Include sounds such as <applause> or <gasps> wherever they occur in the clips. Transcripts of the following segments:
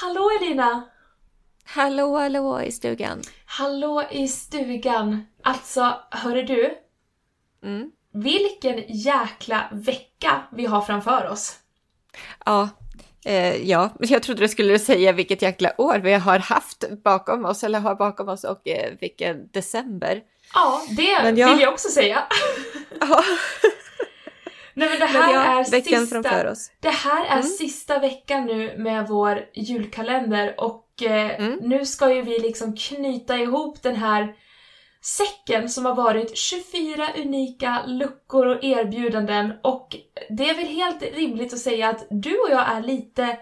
Hallå Elina! Hallå, hallå i stugan. Hallå i stugan! Alltså, hörru du? Mm. Vilken jäkla vecka vi har framför oss. Ja, eh, ja, jag trodde du skulle säga vilket jäkla år vi har haft bakom oss, eller har bakom oss, och eh, vilken december. Ja, det jag- vill jag också säga. Ja, <laughs> Nej men det här ja, är veckan sista... framför oss. Det här är Mm. sista veckan nu med vår julkalender och eh, Mm. nu ska ju vi liksom knyta ihop den här säcken som har varit 24 unika luckor och erbjudanden och det är väl helt rimligt att säga att du och jag är lite,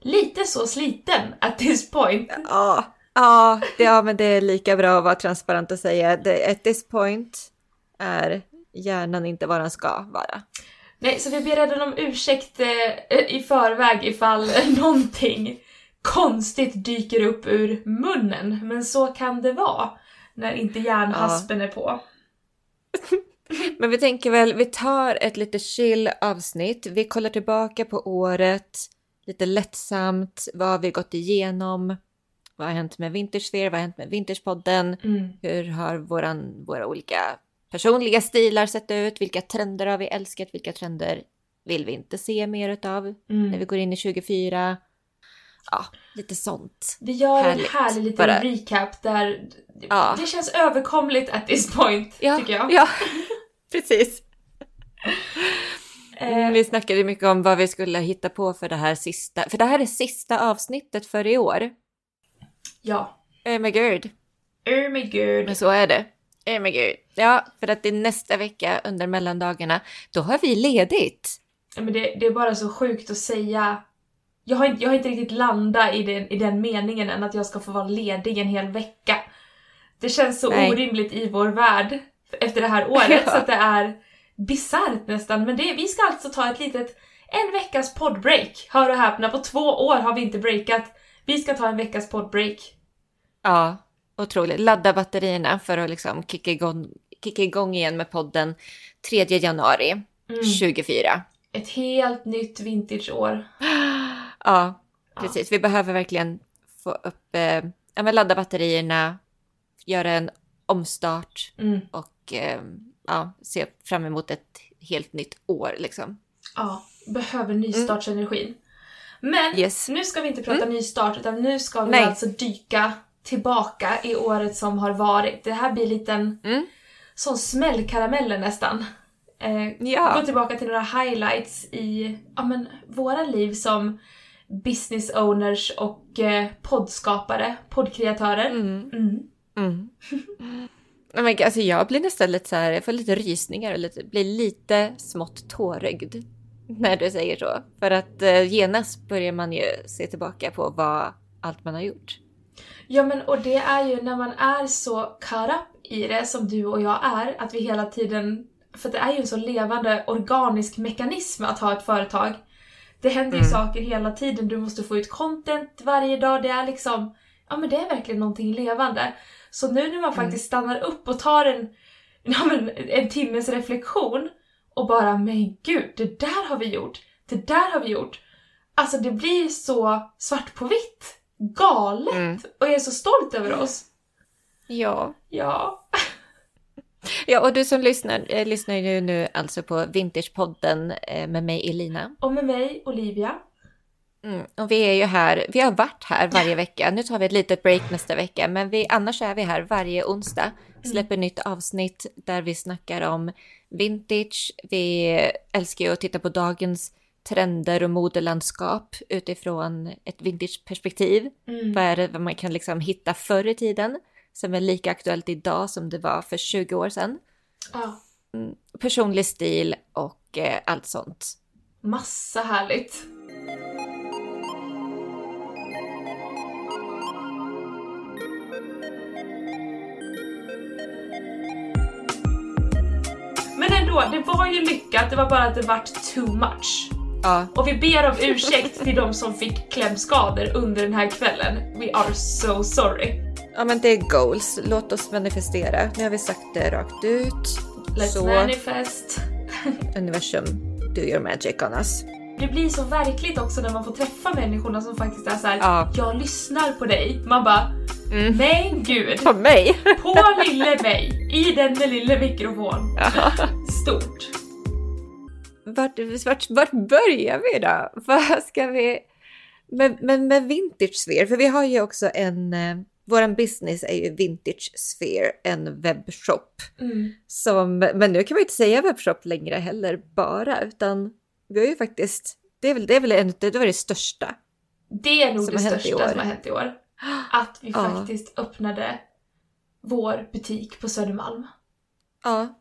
lite så sliten at this point. Ja, ja, det, ja, men det är lika bra att vara transparent och säga det, at this point är hjärnan inte vad den ska vara. Nej, så vi ber redan om ursäkt eh, i förväg ifall <laughs> någonting konstigt dyker upp ur munnen. Men så kan det vara när inte hjärnhaspen är på. <laughs> Men vi tänker väl, vi tar ett lite chill avsnitt. Vi kollar tillbaka på året, lite lättsamt. Vad har vi gått igenom? Vad har hänt med Vintersphere? Vad har hänt med Vinterspodden? Mm. Hur har våran, våra olika personliga stilar sett ut? Vilka trender har vi älskat? Vilka trender vill vi inte se mer utav när vi Mm. går in i 24? Ja, lite sånt. Vi gör Härligt. en härlig liten Bara- recap där Ja. det känns överkomligt at this point, Ja, tycker jag. ja <laughs> precis. Eh, Mm, vi snackade mycket om vad vi skulle hitta på för det här sista, för det här är sista avsnittet för i år. ja. Oh my god. Oh my god. Men så är det. Oh my god. Ja, för att det är nästa vecka under mellandagarna, då har vi ledigt. Ja, Men det, det är bara så sjukt att säga. Jag har, inte- jag har inte riktigt landat i den, i den meningen än att jag ska få vara ledig en hel vecka. Det känns så Nej. orimligt i vår värld efter det här året <laughs> Ja. så att det är bisarrt nästan. Men det, vi ska alltså ta ett litet, en veckas poddbreak. Hör och häpna, på två år har vi inte breakat. Vi ska ta en veckas poddbreak. Ja, otroligt. Ladda batterierna för att liksom kicka igång, kicka igång igen med podden 3 januari Mm. 24. Ett helt nytt vintageår. <gasps> Ja, precis. Vi behöver verkligen få upp, eh, ja, men ladda batterierna, göra en omstart Mm. och eh, ja, se fram emot ett helt nytt år liksom. Ja, behöver nystartsenergin. Men Yes. nu ska vi inte prata nystart utan nu ska vi Nej. alltså dyka tillbaka i året som har varit. Det här blir lite en Mm. sån smällkarameller nästan. Eh, Ja. Gå tillbaka till några highlights i ja, men, våra liv som business owners och eh, poddskapare, poddkreatörer. Mm. Mm. Mm. Men, alltså, jag blir nästan lite så här, jag får lite rysningar och lite, blir lite smått tårögd när du säger så. För att eh, genast börjar man ju se tillbaka på vad allt man har gjort. Ja men och det är ju när man är så caught up i det som du och jag är, att vi hela tiden, för det är ju en så levande organisk mekanism att ha ett företag. Det händer ju Mm. saker hela tiden, du måste få ut content varje dag, det är liksom, ja men det är verkligen någonting levande. Så nu när man faktiskt stannar upp och tar en, ja, men en timmes reflektion och bara men gud, det där har vi gjort, det där har vi gjort. Alltså det blir så svart på vitt. Galet! Mm. Och är så stolt över oss. Ja. Ja. Ja, och du som lyssnar, eh, lyssnar ju nu alltså på Vintagepodden eh, med mig Elina. Och med mig, Olivia. Mm. Och vi är ju här, vi har varit här varje vecka. Nu tar vi ett litet break nästa vecka, men vi, annars är vi här varje onsdag. Släpper nytt avsnitt där vi snackar om vintage. Vi älskar ju att titta på dagens trender och modelandskap utifrån ett vintageperspektiv. Mm. Vad är det vad man kan liksom hitta förr i tiden som är lika aktuellt idag som det var för 20 år sedan. Ja. Personlig stil och eh, allt sånt. Massa härligt. Men ändå, det var ju lyckat, det var bara att det vart too much. Ja, Och vi ber om ursäkt till de som fick klämskador under den här kvällen. We are so sorry. ja men det är goals. Låt oss manifestera. Nu har vi sagt det rakt ut. Let's Så manifest. universum, do your magic on us. det blir så verkligt också när man får träffa människorna som faktiskt är såhär, Ja. jag lyssnar på dig. Man bara, Mm. men gud, På mig? på lille mig, i den med lille mikrofon. <laughs> Stort. Vart, vart, vart börjar vi då? <laughs> Vad ska vi... Men, men med Vintage Sphere, för vi har ju också en... Eh, våran business är ju Vintage Sphere, en webbshop. Mm. Som, men nu kan man inte säga webbshop längre heller bara, utan vi har ju faktiskt... Det är väl det, är väl en, det var det största. Det är nog det största som har hänt i år. <gasps> Att vi Ja. faktiskt öppnade vår butik på Södermalm. Ja.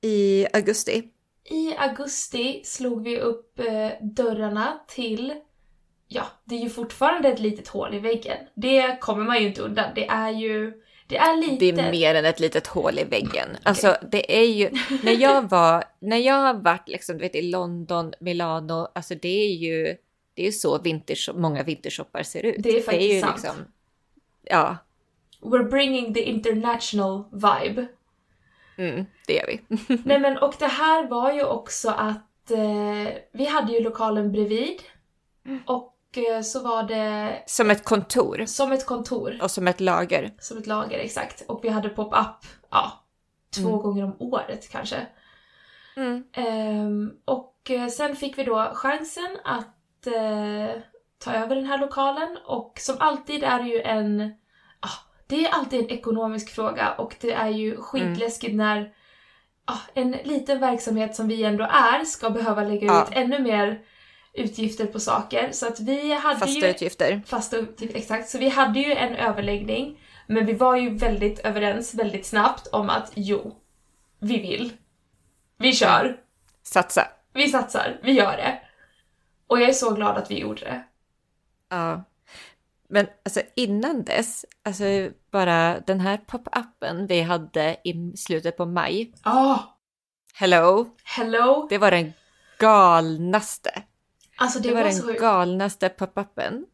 I augusti. I augusti slog vi upp eh, dörrarna till, ja, det är ju fortfarande ett litet hål i väggen. Det kommer man ju inte undan. Det är ju, det är lite... Det är mer än ett litet hål i väggen. Alltså det är ju, när jag <laughs> var, när jag har varit liksom, du vet, i London, Milano, alltså det är ju, det är ju så vintage, många vintershoppar ser ut. Det är faktiskt ju sant. ja, We're bringing the international vibe. Mm, det gör vi. <laughs> Nej men och det här var ju också att eh, vi hade ju lokalen bredvid. Och eh, så var det Som ett kontor som ett kontor. och som ett lager. Som ett lager, exakt. Och vi hade pop-up, ja, två Mm. gånger om året kanske. Mm. Ehm, och eh, sen fick vi då chansen att eh, ta över den här lokalen och som alltid är det ju en... det är alltid en ekonomisk fråga och det är ju skitläskigt när ah, en liten verksamhet som vi ändå är ska behöva lägga Ja. ut ännu mer utgifter på saker. Så att vi hade Fasta ju... utgifter. Fasta utgifter, exakt. Så vi hade ju en överläggning men vi var ju väldigt överens väldigt snabbt om att jo, vi vill. Vi kör. Satsa. Vi satsar, vi gör det. Och jag är så glad att vi gjorde det. Ja. Men alltså innan dess, alltså bara den här pop-upen vi hade i slutet på maj. Ah, Hello! hello! Det var den galnaste. Alltså det, Det var var, den så... galnaste pop-upen.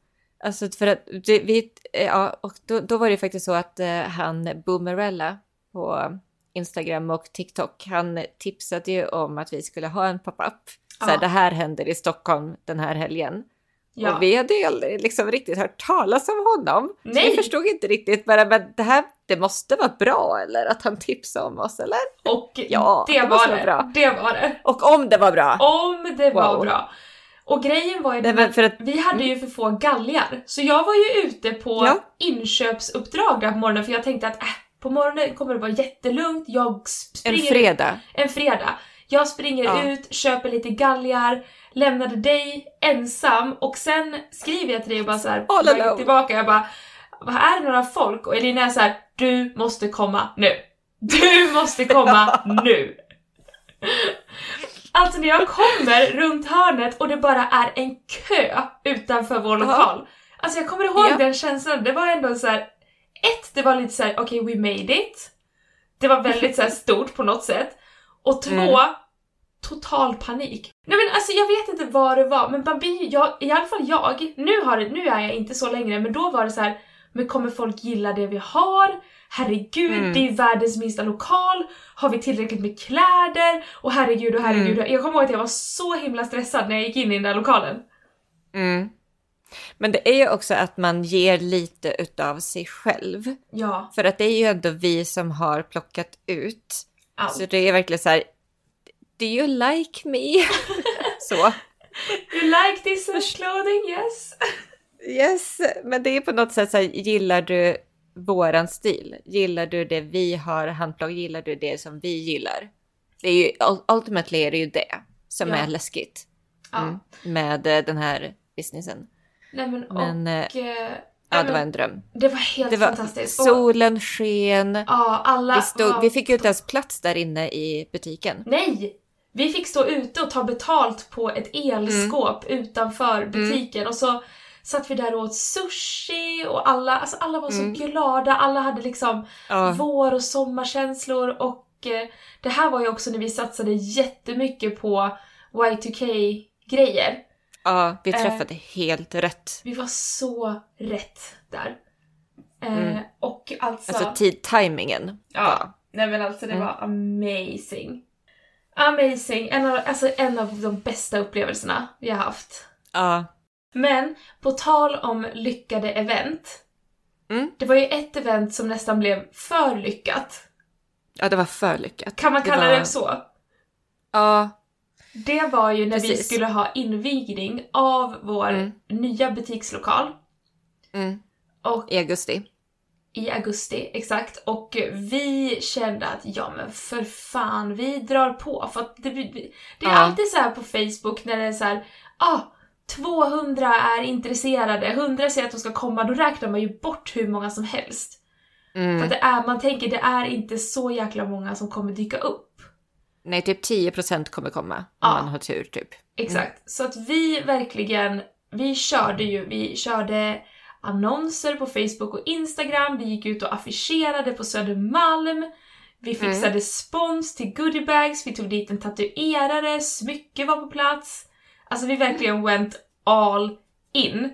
Alltså för att det, vi, ja, och då, då var det faktiskt så att eh, han Boomerella på Instagram och TikTok, han tipsade ju om att vi skulle ha en pop-up. Så här, Ja. det här händer i Stockholm den här helgen. Ja. Och vi hade ju aldrig liksom riktigt hört talas om honom. Så Nej. vi förstod inte riktigt bara, men det här, det måste vara bra eller att han tipsade om oss eller? Och Ja, det, det var det. bra. Det var det. Och om det var bra! Om det var Wow. bra. Och grejen var ju Nej, att att- vi hade ju för få galgar. Så jag var ju ute på Ja. inköpsuppdrag där på morgonen för jag tänkte att äh, på morgonen kommer det vara jättelugnt. Jag En springer fredag. en fredag. Jag springer Ja. ut, köper lite galgar, lämnade dig ensam och sen skriver jag till dig och bara såhär, tillbaka, jag bara vad är det några folk? Och Elina är såhär, du måste komma nu. Du måste komma <laughs> nu. Alltså när jag kommer runt hörnet och det bara är en kö utanför vår lokal. Alltså jag kommer ihåg Ja. den känslan, det var ändå så här. ett, det var lite så här: okej we made it. Det var väldigt så stort på något sätt. Och två, Mm. total panik. Alltså jag vet inte vad det var, men man blir jag, i alla fall jag, nu, har det, nu är jag inte så längre, men då var det så här. men kommer folk gilla det vi har? Herregud, Mm. det är världens minsta lokal. Har vi tillräckligt med kläder? Och herregud och herregud. Mm. Jag kommer ihåg att jag var så himla stressad när jag gick in i den där lokalen. Mm. Men det är ju också att man ger lite utav sig själv. Ja, För att det är ju ändå vi som har plockat ut. allt. Så det är verkligen så här, do you like me? <laughs> så. You like this clothing? Yes. Yes, men det är på något sätt så här, gillar du våran stil? Gillar du det vi har handplockat? Gillar du det som vi gillar? Det är ju, ul- ultimately är det ju det som Ja. är läskigt Ja. mm, med eh, den här businessen. Nej men, Men, eh, och... eh, Ja, nej, det var en dröm. det var helt Det var fantastiskt. Solen sken. ja, alla... Vi, stod, ja, vi fick ju inte ens plats där inne i butiken. Nej! Vi fick stå ute och ta betalt på ett elskåp Mm. utanför butiken och så satt vi där och åt sushi och alla, alltså alla var så Mm. glada, alla hade liksom Ja, vår och sommarkänslor och eh, det här var ju också när vi satsade jättemycket på Y2K-grejer. ja vi Eh. träffade helt rätt. Vi var så rätt där. Eh, Mm. Och alltså... Alltså tid, timingen. ja, nej men alltså det Mm. var amazing. Amazing! En av, alltså en av de bästa upplevelserna vi har haft. Ja. Men på tal om lyckade event. Mm. Det var ju ett event som nästan blev för lyckat. Ja, det var för lyckat. Kan man Det kalla var- det så? Ja. Det var ju när vi Precis. skulle ha invigning av vår Mm. nya butikslokal. Mm. Och I augusti. I augusti, exakt. Och vi kände att ja men för fan, vi drar på. För det, det är Ja. alltid så här på Facebook när det är så här, ah, 200 är intresserade, 100 säger att de ska komma, då räknar man ju bort hur många som helst. För Mm. att det är, man tänker det är inte så jäkla många som kommer dyka upp. Nej, typ 10% kommer komma om Ja. man har tur typ. Exakt. Så att vi verkligen, vi körde ju, vi körde annonser på Facebook och Instagram, vi gick ut och affischerade på Södermalm, vi fixade spons till goodiebags, vi tog dit en tatuerare, smycke var på plats. Alltså vi verkligen went all in.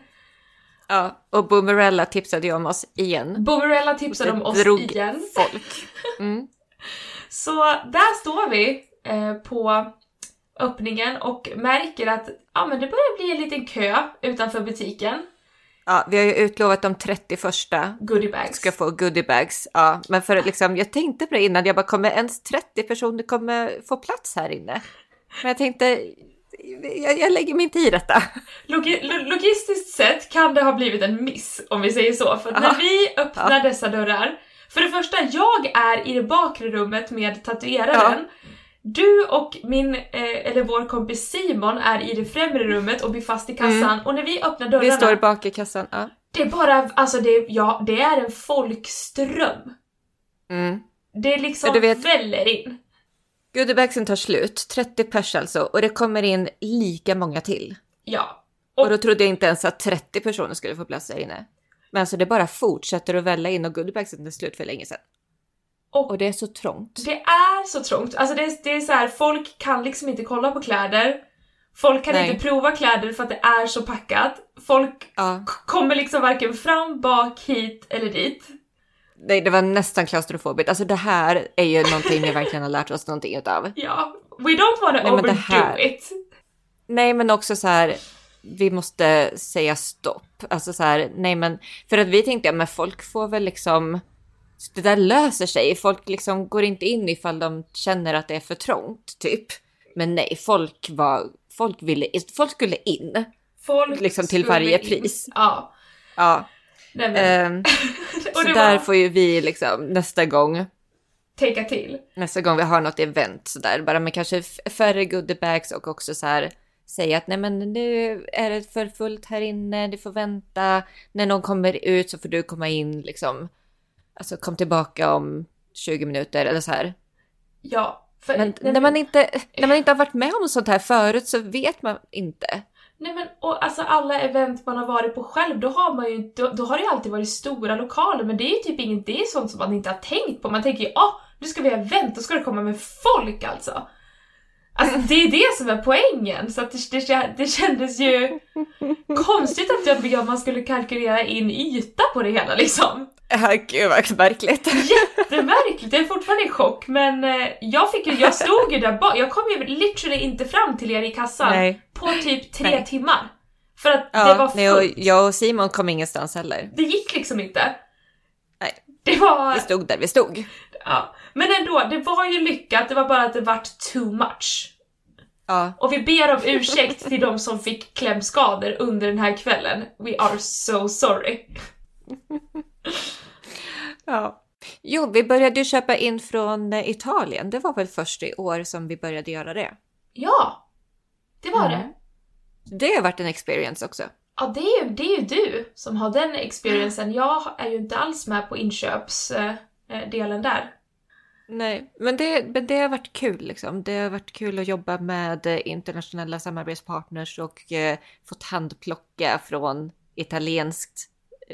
Ja, och Boomerella tipsade ju om oss igen. Boomerella tipsade om oss drog igen. folk. Mm. <laughs> Så där står vi eh, på öppningen och märker att ja, men det börjar bli en liten kö utanför butiken. Ja, vi har ju utlovat de 31 Goodiebags. ska få goodiebags. Ja, men för liksom, jag tänkte på det innan, jag bara kommer ens 30 personer kommer få plats här inne? Men jag tänkte, jag, jag lägger mig inte i detta. Logi- lo- logistiskt sett kan det ha blivit en miss, om vi säger så. För att när Ja. vi öppnar dessa dörrar, för det första, jag är i det bakre rummet med tatueraren. Du och min, eh, eller vår kompis Simon är i det främre rummet och blir fast i kassan. Och när vi öppnar dörrarna, Vi står bak i kassan. Ja. det är bara, alltså det, ja, det är en folkström. Mm. Det är liksom du vet- väller in. Goodiebagsen tar slut, 30 pers alltså, och det kommer in lika många till. Ja. Och då trodde jag inte ens att 30 personer skulle få plats där inne. Men alltså det bara fortsätter att välla in och goodiebagsen är slut för länge sedan. Och Och det är så trångt. Det är så trångt. Alltså det det är så här, folk kan liksom inte kolla på kläder. Folk kan Nej. inte prova kläder för att det är så packat. Folk Ja, kommer liksom varken fram, bak, hit eller dit. nej, det var nästan klaustrofobiskt. Alltså det här är ju någonting vi verkligen har lärt oss någonting utav. <laughs> Ja, we don't wanna Nej, overdo här- it. Nej, men också så här. Vi måste säga stopp. Alltså så här, nej men för att vi tänkte, ja men folk får väl liksom. Det där löser sig. Folk liksom går inte in ifall de känner att det är för trångt, typ. Men nej, folk var, folk ville, folk skulle in. Folk Liksom till varje in. pris. Ja. Ja, Nej men, ehm, <laughs> och så där var får ju vi liksom nästa gång, tänka till. nästa gång vi har något event så där, bara med kanske färre goodiebags och också så här säga att nej men nu är det för fullt här inne, du får vänta, när någon kommer ut så får du komma in liksom, alltså kom tillbaka om 20 minuter eller så här. Ja. För, Men när man inte, när man inte har varit med om sånt här förut så vet man inte. Nej men och alltså alla event man har varit på själv, då har man ju, då, då har det ju alltid varit stora lokaler men det är ju typ inget, det är sånt som man inte har tänkt på. Man tänker ju åh, nu ska vi ha event, då ska det komma med folk alltså. Alltså det är det som är poängen, så att det, det, det kändes ju konstigt att jag, ja, man skulle kalkylera in yta på det hela liksom. Ja, gud vad märkligt. Jättemärkligt, jag är fortfarande i chock men eh, jag fick ju, jag stod ju där bak, jag kom ju literally inte fram till er i kassan Nej. på typ tre Nej. timmar. För att det Ja, var nej, och fullt. jag och Simon kom ingenstans heller. Det gick liksom inte. Det var... Vi stod där vi stod. Ja. Men ändå, det var ju lyckat, det var bara att det vart too much. Ja, Och vi ber om ursäkt till de som fick klämskador under den här kvällen. We are so sorry. <laughs> Ja. Jo, vi började ju köpa in från eh, Italien. Det var väl först i år som vi började göra det. Ja, det var Mm. det. Det har varit en experience också. Ja, det är, ju, det är ju du som har den experiencen. Jag är ju inte alls med på inköpsdelen där. Nej, men det, men det har varit kul liksom. Det har varit kul att jobba med eh, internationella samarbetspartners och eh, fått handplocka från italienskt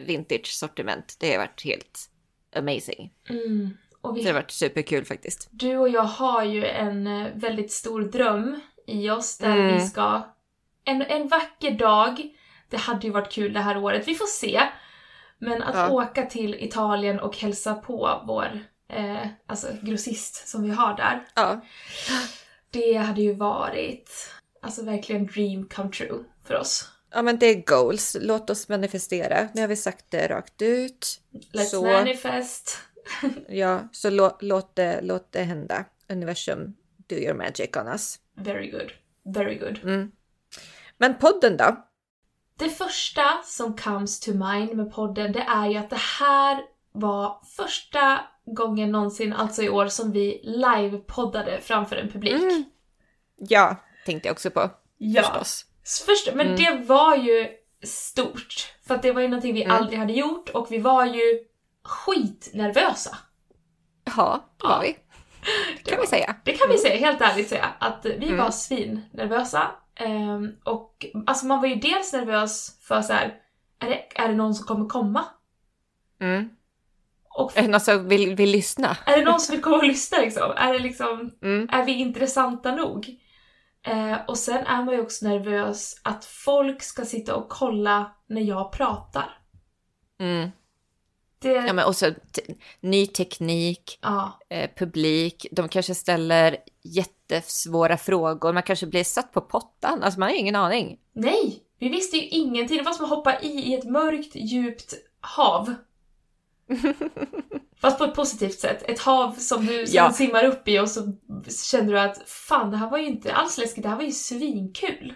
vintage-sortiment. Det har varit helt amazing. Mm. Vi det har varit superkul faktiskt. Du och jag har ju en eh, väldigt stor dröm i oss där Mm. vi ska... En, en vacker dag, det hade ju varit kul det här året, vi får se. Men att Ja. åka till Italien och hälsa på vår eh, alltså grossist som vi har där. Ja, Det hade ju varit alltså verkligen dream come true för oss. Ja men det är goals, låt oss manifestera. Nu har vi sagt det rakt ut. Let's Så- manifest. <laughs> Ja, så lå, låt, det, låt det hända. Universum, do your magic on us. Very good. Very good. Mm. Men podden då? Det första som comes to mind med podden det är ju att det här var första gången någonsin, alltså i år, som vi live-poddade framför en publik. Mm. Ja, tänkte jag också på. Ja. Förstås. Först, men Mm. det var ju stort. För att det var ju någonting vi Mm. aldrig hade gjort och vi var ju skitnervösa. Ja, det Ja. var vi. <laughs> Det kan vi säga. Det kan vi säga, helt ärligt säga. Att vi Mm. var svinnervösa. Ehm, och alltså man var ju dels nervös för så här, är det, är det någon som kommer komma? Mm. Och Är det någon som vill, vill lyssna? är det någon som vill komma och lyssna liksom? Är det liksom, Mm. är vi intressanta nog? Eh, och sen är man ju också nervös att folk ska sitta och kolla när jag pratar. Mm. Det, Ja, men också ny teknik, ja, eh, publik, de kanske ställer jättesvåra frågor, man kanske blir satt på pottan, alltså man har ingen aning. nej! Vi visste ju ingenting. Det var som att hoppa i, i ett mörkt, djupt hav. <laughs> Fast på ett positivt sätt. Ett hav som du Ja. simmar upp i och så känner du att fan, det här var ju inte alls läskigt, det här var ju svinkul.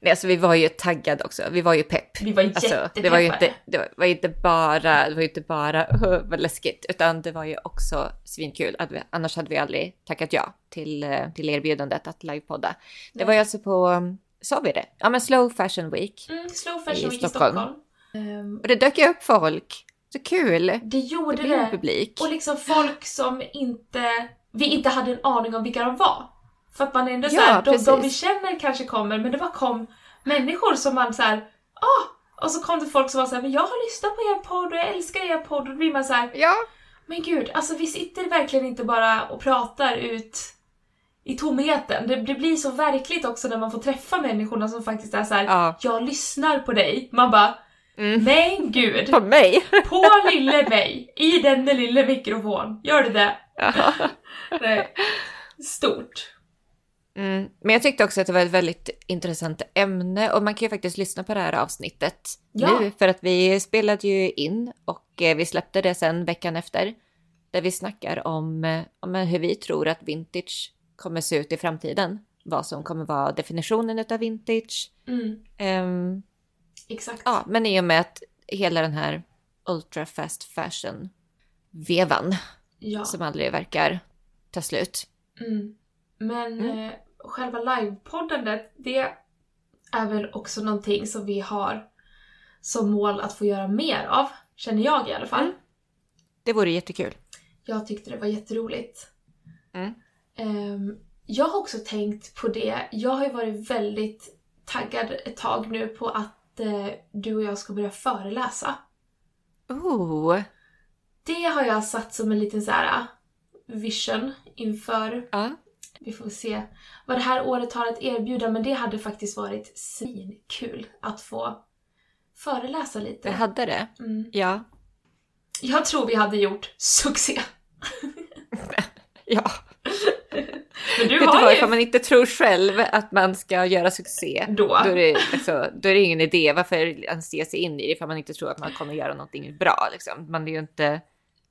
Nej, alltså vi var ju taggade också, vi var ju pepp. Vi var Alltså, det var ju inte, det var, inte bara, det var inte bara "Åh, <laughs> vad läskigt, utan det var ju också svinkul. Annars hade vi aldrig tackat ja till, eh, till erbjudandet att livepodda. Det Nej. var ju alltså på, um, sa vi det? Ja men Slow Fashion Week. Mm, slow fashion i week i Stockholm. Stockholm. Ehm, Och det dök ju upp folk. Så kul! det Det gjorde blev en det. publik. Och liksom folk som inte, vi inte hade en aning om vilka de var. För att man ändå Ja, såhär, de, de vi känner kanske kommer, men det bara kom människor som man såhär, ah! Och så kom det folk som var såhär, men jag har lyssnat på er podd och jag älskar er podd. Och då blir man såhär, Ja, men gud, alltså vi sitter verkligen inte bara och pratar ut i tomheten. Det, det blir så verkligt också när man får träffa människorna som faktiskt är såhär, ja. jag lyssnar på dig. Man bara, Mm. men gud. På mig! <laughs> På lille mig, i denne lille mikrofon. Gör du det? Ja. <laughs> Nej. Stort. Mm. Men jag tyckte också att det var ett väldigt intressant ämne och man kan ju faktiskt lyssna på det här avsnittet Ja. nu för att vi spelade ju in och eh, vi släppte det sen veckan efter där vi snackar om, eh, om hur vi tror att vintage kommer se ut i framtiden. Vad som kommer vara definitionen av vintage. Mm, Ehm, exakt. ja, men i och med att hela den här ultra fast fashion vevan Ja. som aldrig verkar ta slut. Mm. Men Mm. eh, själva livepoddandet, det är väl också någonting som vi har som mål att få göra mer av. Känner jag i alla fall. Mm. Det vore jättekul. Jag tyckte det var jätteroligt. Mm. Ehm, jag har också tänkt på det. Jag har ju varit väldigt taggad ett tag nu på att eh, du och jag ska börja föreläsa. Oh, Det har jag satt som en liten så här vision inför. ja. Vi får se vad det här året har att erbjuda, men det hade faktiskt varit svinkul att få föreläsa lite. Det hade det. Mm. Ja. Jag tror vi hade gjort succé. <laughs> Ja. Men du Vet du har vad, ju... ifall man inte tror själv att man ska göra succé, Då. då är det, alltså, då är det ingen idé. Varför ens ge sig in i det ifall man inte tror att man kommer göra någonting bra? Liksom. Man är ju inte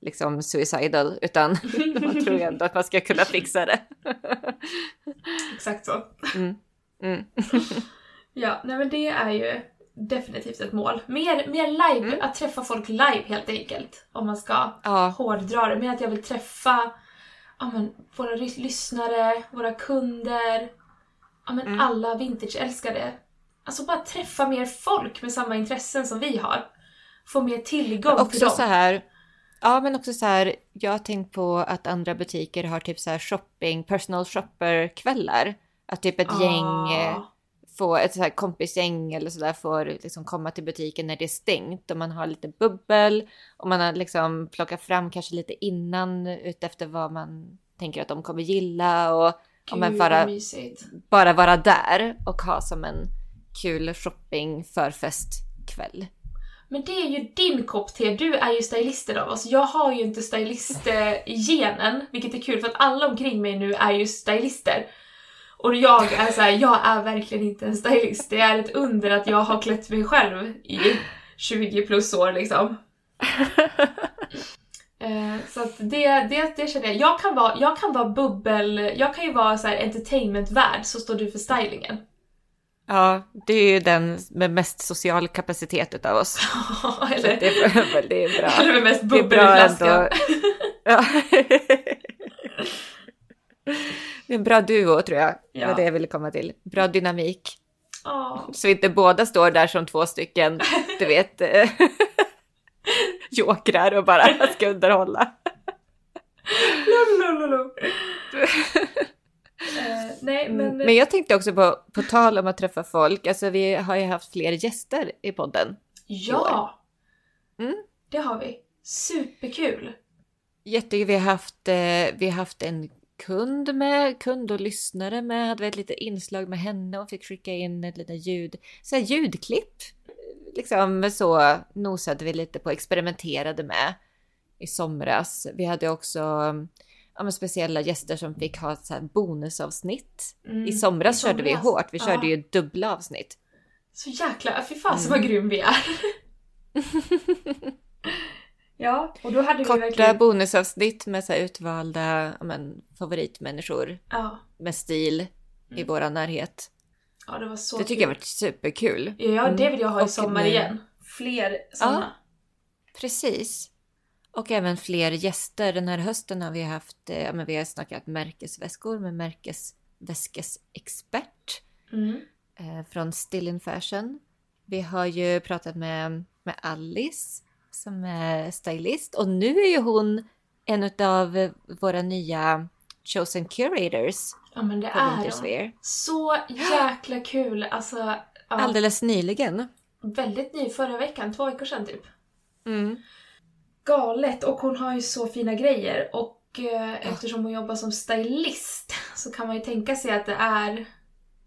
liksom suicidal, utan <laughs> <laughs> man tror ändå att man ska kunna fixa det. <laughs> Exakt så. Mm. Mm. Ja, nej men det är ju definitivt ett mål. Mer, mer live, Mm. att träffa folk live helt enkelt. Om man ska Ja, hårdra det. Med att jag vill träffa ja, men, våra lyssnare, våra kunder, ja, men, Mm. alla vintageälskare. Alltså bara träffa mer folk med samma intressen som vi har. Få mer tillgång till också dem. så här. Ja, men också så här. Jag har tänkt på att andra butiker har typ så här shopping, personal shopper kvällar. Att typ ett gäng eh, Ah, få ett så här kompisgäng eller sådär får liksom komma till butiken när det är stängt och man har lite bubbel och man har liksom plockat fram kanske lite innan utefter vad man tänker att de kommer gilla och Gud men bara- bara vara där och ha som en kul shopping förfestkväll. Men det är ju din kopp te, du är ju stylisten av oss. Jag har ju inte stylist-genen, vilket är kul för att alla omkring mig nu är ju stylister. Och jag är så här, jag är verkligen inte en stylist. Det är ett under att jag har klätt mig själv i 20 plus år liksom. <laughs> Eh, så att det, det, det känner jag. Jag kan vara, jag kan vara bubbel, jag kan ju vara så entertainmentvärd så står du för stylingen. Ja, det är ju den med mest social kapacitet utav oss. <laughs> Så Eller, det, är, det är bra. eller med mest Det bubbel i flaskan. Ja. Det är en bra duo tror jag. Det Ja. var det jag ville komma till. Bra dynamik. Ja. Så inte båda står där som två stycken, du vet, eh, <laughs> jokrar och bara ska underhålla. Eh, nej men, Mm. Men jag tänkte också på, på tal om att träffa folk, alltså vi har ju haft fler gäster i podden. ja! Mm. Det har vi. Superkul! Jättekul, vi har haft, eh, vi har haft en kund med, kund och lyssnare med, hade vi ett litet inslag med henne och fick skicka in ett litet ljud, så här ljudklipp. Liksom så nosade vi lite på, experimenterade med i somras. Vi hade också ja, men speciella gäster som fick ha så bonusavsnitt. Mm. I somras I körde vi hårt, vi ja. körde ju dubbla avsnitt. Så jäkla, fy fasen Mm. vad grym vi är! <laughs> ja, och då hade vi Korta verkligen... bonusavsnitt med så här utvalda ja, men, favoritmänniskor Ja, med stil i Mm. våra närhet. ja, det var så Det tycker jag varit superkul. Ja, det vill jag ha i Mm. Sommar igen. Fler såna. Precis. Och även fler gäster. Den här hösten har vi haft, eh, ja, men vi har snackat märkesväskor med märkesväskesexpert Mm. eh, från Still in Fashion. Vi har ju pratat med, med Alice som är stylist och nu är ju hon en av våra nya chosen curators Ja men det är. Winterswear. Så jäkla kul! Alltså, ja, Alldeles nyligen. väldigt ny förra veckan, två veckor sedan typ. Mm. Galet! Och hon har ju så fina grejer och eh, eftersom hon jobbar som stylist <laughs> så kan man ju tänka sig att det är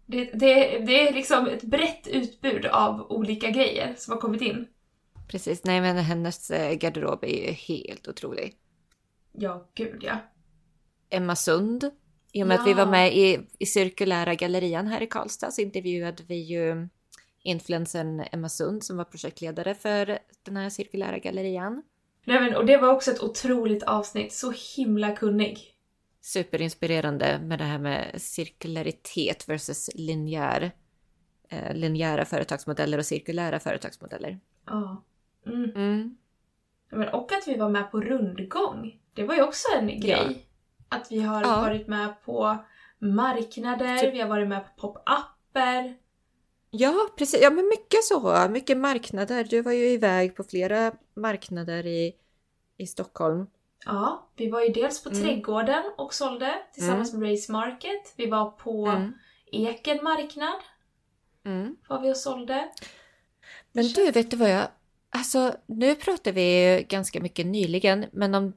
det, det, det är liksom ett brett utbud av olika grejer som har kommit in. Precis, nej men hennes eh, garderob är ju helt otrolig. Ja, gud ja. Emma Sund. I och med att vi Ja. var med i, i cirkulära gallerian här i Karlstad så intervjuade vi ju influencern Emma Sund som var projektledare för den här cirkulära gallerian. Nej, men, och det var också ett otroligt avsnitt, så himla kunnig. Superinspirerande med det här med cirkularitet versus linjär. Eh, linjära företagsmodeller och cirkulära företagsmodeller. Ja. Mm. Mm. Men, och att vi var med på rundgång. Det var ju också en grej. Att vi har Ja. varit med på marknader, Typ- vi har varit med på pop-upper. Ja, precis. Ja, men mycket så. Mycket marknader. Du var ju iväg på flera marknader i, i Stockholm. Ja, vi var ju dels på Mm. Trädgården och sålde tillsammans med Race Market. Vi var på Mm. Eken marknad, Mm. var vi och sålde. Men du, vet du vad jag... Alltså, nu pratar vi ju ganska mycket nyligen, men om...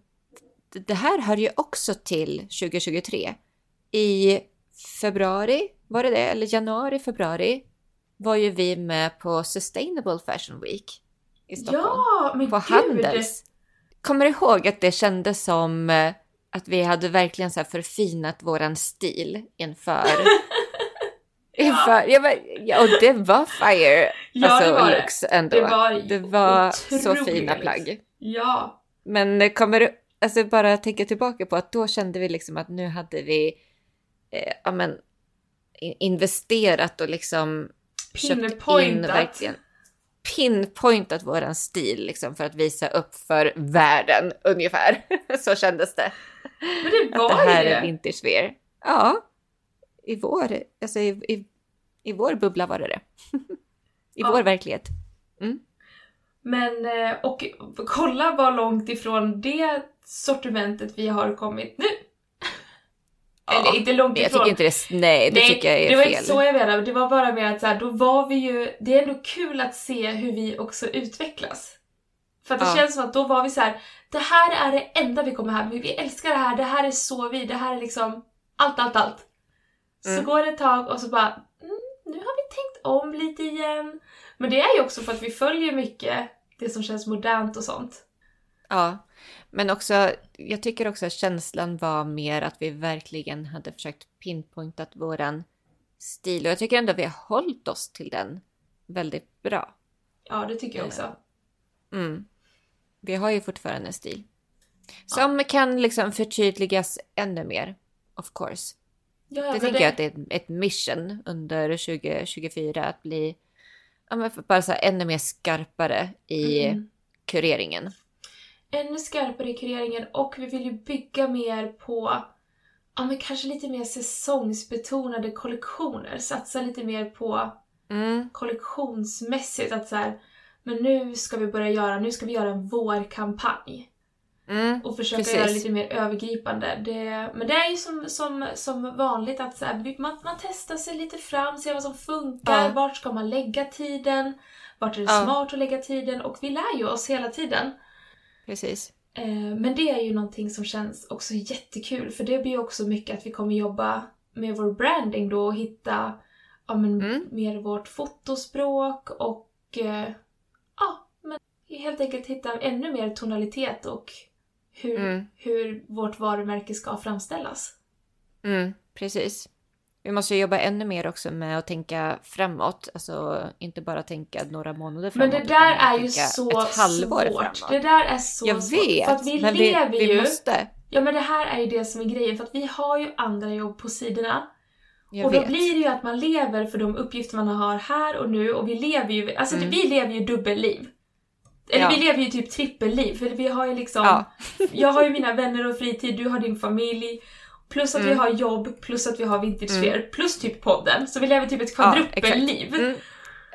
Det här hör ju också till 2023. I februari, var det det? Eller januari, februari, var ju vi med på Sustainable Fashion Week i Stockholm. Ja, men på gud! Handels. Kommer du ihåg att det kändes som eh, att vi hade verkligen så förfinat våran stil inför... <laughs> inför ja, ja, och det var fire! Ja, alltså, det var det. looks ändå. Det var, Det var så fina plagg. Ja. Men eh, kommer du, alltså bara tänka tillbaka på att då kände vi liksom att nu hade vi, eh, ja men, in- investerat och liksom Pinpointat. verkligen pinpointat våran stil liksom för att visa upp för världen ungefär. <laughs> Så kändes det. Men det Att det var här ju är det. vintagewear. Ja, i vår, alltså i, i, i vår bubbla var det det. <laughs> I Ja. vår verklighet. Men, eh, och kolla vad långt ifrån det sortimentet vi har kommit nu. Ja, Eller inte långt Men jag ifrån. tycker inte det, nej det tycker jag är det var fel. inte så jag menade. Det var bara med att så här, då var vi ju... Det är ändå kul att se hur vi också utvecklas. För att det Ja. känns som att då var vi så här. det här är det enda vi kommer här med. Vi älskar det här, det här är så vi, det här är liksom allt, allt, allt. Så Mm. går det ett tag och så bara, mm, nu har vi tänkt om lite igen. Men det är ju också för att vi följer mycket det som känns modernt och sånt. Ja, men också, jag tycker också att känslan var mer att vi verkligen hade försökt pinpointat våran stil och jag tycker ändå att vi har hållit oss till den väldigt bra. Ja, det tycker jag också. Mm. Vi har ju fortfarande en stil. Som ja. kan liksom förtydligas ännu mer, of course. Ja, det tänker det... jag att det är ett mission under 2024 att bli ja, bara så ännu mer skarpare i mm. kureringen. Ännu skarpare i kureringen och vi vill ju bygga mer på ja, men kanske lite mer säsongsbetonade kollektioner. Satsa lite mer på mm. kollektionsmässigt. Att så här, men nu ska vi börja göra, nu ska vi göra en vårkampanj. Mm, och försöka precis. göra det lite mer övergripande. Det, men det är ju som, som, som vanligt att så här, man, man testar sig lite fram, ser vad som funkar, ja. vart ska man lägga tiden, vart är det ja. smart att lägga tiden och vi lär ju oss hela tiden. Precis. Eh, men det är ju någonting som känns också jättekul för det blir också mycket att vi kommer jobba med vår branding då och hitta ja, men, mm. mer vårt fotospråk och eh, ja, men helt enkelt hitta ännu mer tonalitet och hur, mm. hur vårt varumärke ska framställas. Mm, precis. Vi måste jobba ännu mer också med att tänka framåt. Alltså inte bara tänka några månader framåt. Men det där är ju så ett halvår svårt. Framåt. Det där är så Jag svårt. vet, för att vi men lever vi, vi ju... måste. Ja men det här är ju det som är grejen. För att vi har ju andra jobb på sidorna. Jag och då vet. blir det ju att man lever för de uppgifter man har här och nu och vi lever ju, alltså mm. vi lever ju dubbelliv. Eller ja. vi lever ju typ trippelliv för vi har ju liksom, ja. <laughs> jag har ju mina vänner och fritid, du har din familj. Plus att mm. vi har jobb, plus att vi har Vintage mm. plus typ podden. Så vi lever typ ett kvadruppelliv. Ja, mm.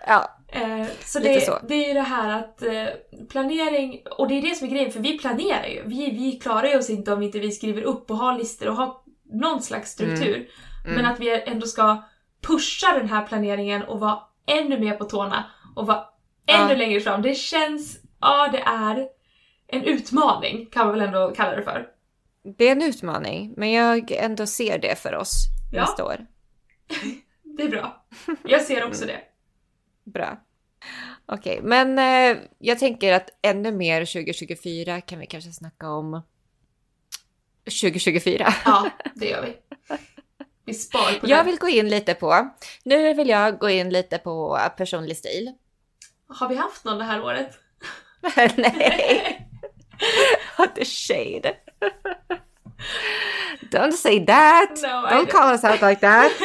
ja. Eh, så, det, så det är ju det här att eh, planering, och det är det som är grejen för vi planerar ju. Vi, vi klarar ju oss inte om inte vi skriver upp och har listor och har någon slags struktur. Mm. Mm. Men att vi ändå ska pusha den här planeringen och vara ännu mer på tårna och vara ännu längre fram. Det känns, ja det är en utmaning kan man väl ändå kalla det för. Det är en utmaning, men jag ändå ser det för oss ja. nästa år. <laughs> det är bra. Jag ser också det. Bra. Okej, okay, men eh, jag tänker att ännu mer 2024 kan vi kanske snacka om 2024. Ja, det gör vi. Vi spar på det. Jag vill gå in lite på, nu vill jag gå in lite på personlig stil. Har vi haft någon det här året? <laughs> Nej. <laughs> What the shade. <laughs> Don't say that! No, don't call us out like that! <laughs>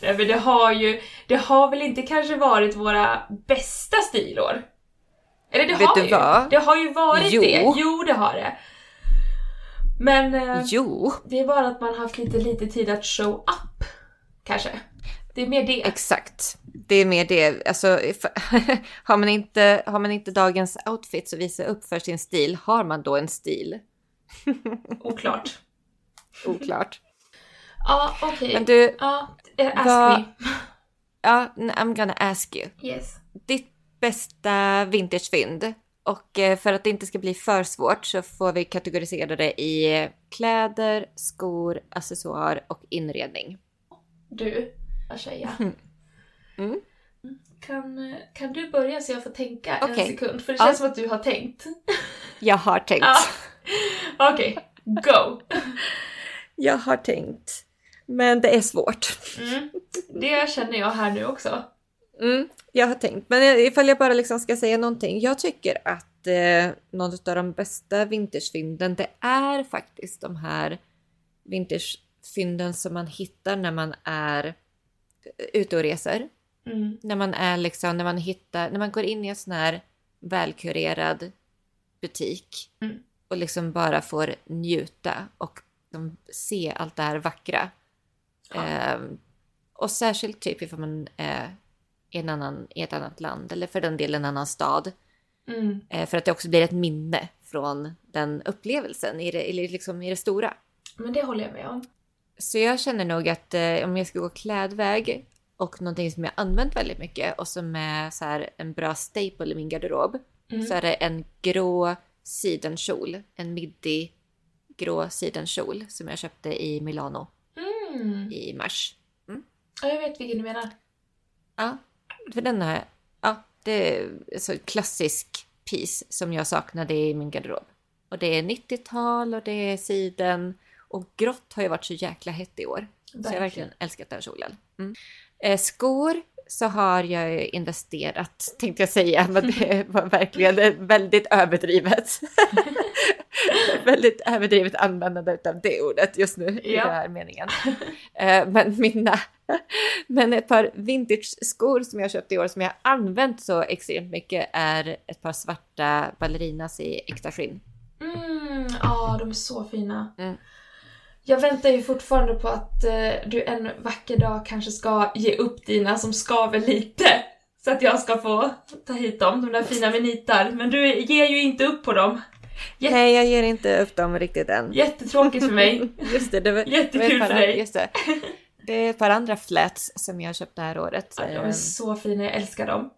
Nej men det har ju, det har väl inte kanske varit våra bästa stilår? Eller det Vet har du ju. Vad? Det har ju varit jo. det. Jo, det har det. Men eh, jo. det är bara att man haft lite lite tid att show up. Kanske. Det är mer det. Exakt. Det är mer det. Alltså, <laughs> har, man inte, har man inte dagens outfits att visa upp för sin stil, har man då en stil? <laughs> Oklart. Oklart. Ja, okej. Okay. Men du... Ja, ask vad, me. Ja, I'm gonna ask you. Yes. Ditt bästa vintagefynd. Och eh, för att det inte ska bli för svårt så får vi kategorisera det i kläder, skor, accessoar och inredning. Du, säga. <laughs> Mm. Kan, kan du börja så jag får tänka okay. en sekund? För det känns ja. som att du har tänkt. <laughs> Jag har tänkt. Okej, okay. go! <laughs> Jag har tänkt. Men det är svårt. Mm. Det känner jag här nu också. Mm, jag har tänkt. Men ifall jag bara liksom ska säga någonting. Jag tycker att eh, någon av de bästa vintagefynden det är faktiskt de här vintagefynden som man hittar när man är ute och reser. Mm. När man är liksom, när man hittar, när man går in i en sån här välkurerad butik mm. och liksom bara får njuta och liksom se allt det här vackra. Ja. Eh, och särskilt typ ifall man är i, en annan, i ett annat land eller för den delen en annan stad. Mm. Eh, för att det också blir ett minne från den upplevelsen i det, liksom i det stora. Men det håller jag med om. Så jag känner nog att eh, om jag ska gå klädväg och någonting som jag använt väldigt mycket och som är så här en bra staple i min garderob mm. så är det en grå sidenkjol. En midi grå sidenkjol som jag köpte i Milano mm. i mars. Mm. Ja, jag vet vilken du menar. Ja, för den här, ja, det är så klassisk piece som jag saknade i min garderob. Och det är 90-tal och det är siden och grått har ju varit så jäkla hett i år. Så jag har verkligen älskat den kjolen. Mm. Eh, skor så har jag investerat, tänkte jag säga, men det <laughs> var verkligen väldigt överdrivet. <laughs> väldigt överdrivet användande av det ordet just nu i Ja. den här meningen. Eh, men mina, men ett par vintage-skor som jag köpte i år som jag har använt så extremt mycket är ett par svarta ballerinas i äkta skinn. Mm, ja, de är så fina. Mm. Jag väntar ju fortfarande på att eh, du en vacker dag kanske ska ge upp dina som skaver lite. Så att jag ska få ta hit dem, de där fina med nitar. Men du ger ju inte upp på dem. Jätte- Nej, jag ger inte upp dem riktigt än. Jättetråkigt för mig. <laughs> Just det, det var, Jättekul för dig. Just det. det är ett par andra flats som jag köpt det här året. Ja, de är Ehm, så fina, jag älskar dem.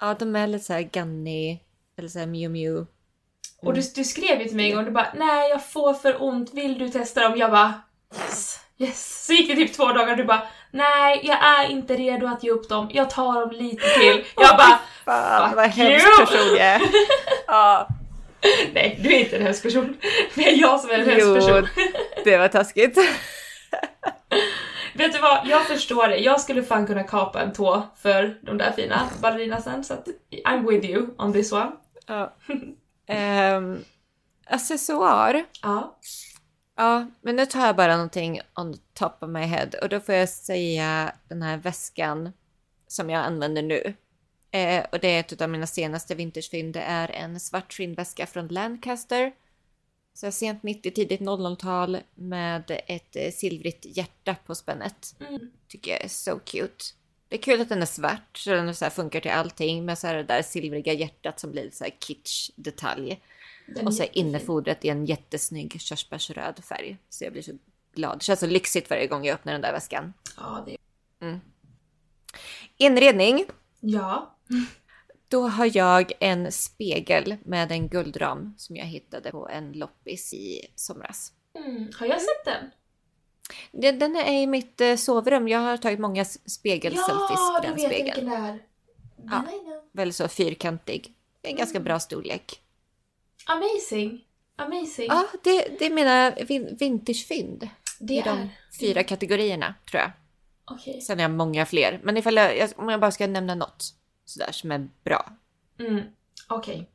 Ja, de är lite såhär Gunny eller såhär Miu Miu. Och du, du skrev ju till mig en gång, du bara nej jag får för ont, vill du testa dem? Jag bara yes, yes. Så gick det typ två dagar och du bara nej jag är inte redo att ge upp dem, jag tar dem lite till. <laughs> Jag bara Fan, vad Fuck hemsk you! person jag är. <laughs> Ja, nej du är inte en hemsk person. Det är jag som är en hemsk person. det var taskigt. <laughs> Vet du vad, jag förstår det. Jag skulle fan kunna kapa en tå för de där fina ballerinasen så att I'm with you on this one. Ja. Um, accessoar. Ja. Ja, men nu tar jag bara någonting on the top of my head och då får jag säga den här väskan som jag använder nu. Eh, och det är ett av mina senaste vintagefynd. Det är en svart skinnväska från Lancaster. Så sent 90, tidigt 00-tal med ett eh, silvrigt hjärta på spännet. Mm. Tycker jag är so cute. Det är kul att den är svart så den så funkar till allting. Men så är det där silvriga hjärtat som blir så här kitsch-detalj. Och så är innefodret i en jättesnygg körsbärsröd färg. Så jag blir så glad. Det känns så lyxigt varje gång jag öppnar den där väskan. Ja, det Inredning. Ja. Då har jag en spegel med en guldram som jag hittade på en loppis i somras. Mm. Har jag sett den? Den är i mitt eh, sovrum. Jag har tagit många spegelselfies Ja, på du den vet spegeln. vilken det är. Ja. Den är den. Väldigt så fyrkantig. En ganska bra storlek. Amazing. Amazing. Ja, det, det är mina vin- vintagefynd. det I är... de fyra kategorierna tror jag. Okej. Sen har jag många fler. Men ifall jag, om jag bara ska nämna något sådär som är bra. Mm. Okej.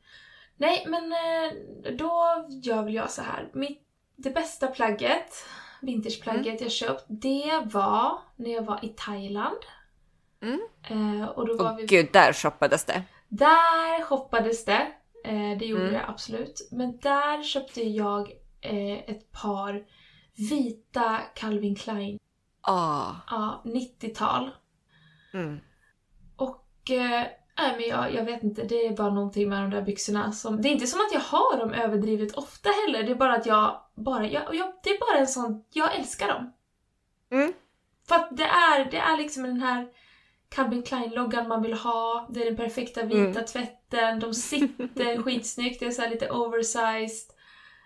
Nej, men eh, då gör väl jag så här. Mitt, det bästa plagget, vintageplagget Mm. jag köpt, det var när jag var i Thailand. Mm. Eh, och då var Och vi... gud, där shoppades det. Där shoppades det. Eh, det gjorde Mm. det absolut. Men där köpte jag eh, ett par vita Calvin Klein. Ah. Ja, 90-tal. Mm. Och eh, nej, men jag, jag vet inte, det är bara någonting med de där byxorna som... Det är inte som att jag har dem överdrivet ofta heller, det är bara att jag bara... Jag, jag, det är bara en sån... Jag älskar dem. Mm. För att det är, det är liksom den här Calvin Klein-loggan man vill ha, det är den perfekta vita Mm. tvätten, de sitter <laughs> skitsnyggt, det är så här lite oversized.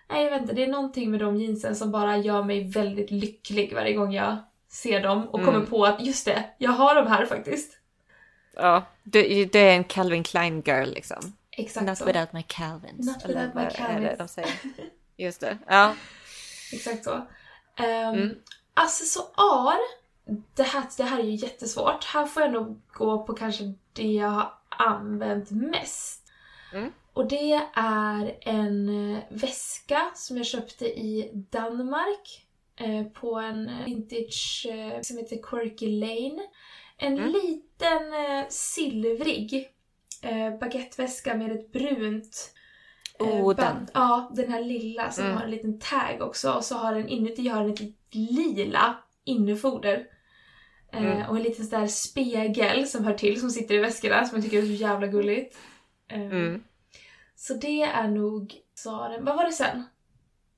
Nej, jag vet inte, det är någonting med de jeansen som bara gör mig väldigt lycklig varje gång jag ser dem och Mm. kommer på att just det, jag har de här faktiskt. Ja, du, du är en Calvin Klein girl liksom. Exakt Not så. without my Calvins. Not without my Calvins. de säger? <laughs> Just det. Ja. Exakt så. Um, Mm. Accessoar, det här, det här är ju jättesvårt. Här får jag nog gå på kanske det jag har använt mest. Mm. Och det är en eh, väska som jag köpte i Danmark eh, på en vintage eh, som heter Quirky Lane. En Mm. liten eh, silvrig eh, baguetteväska med ett brunt eh, Oh, den. Ja, den här lilla som Mm. har en liten tag också och så har den inuti har den ett lila innefoder. Eh, Mm. och en liten sån där spegel som hör till som sitter i väskorna som jag tycker är så jävla gulligt. Eh, Mm. Så det är nog svaren. Vad var det sen?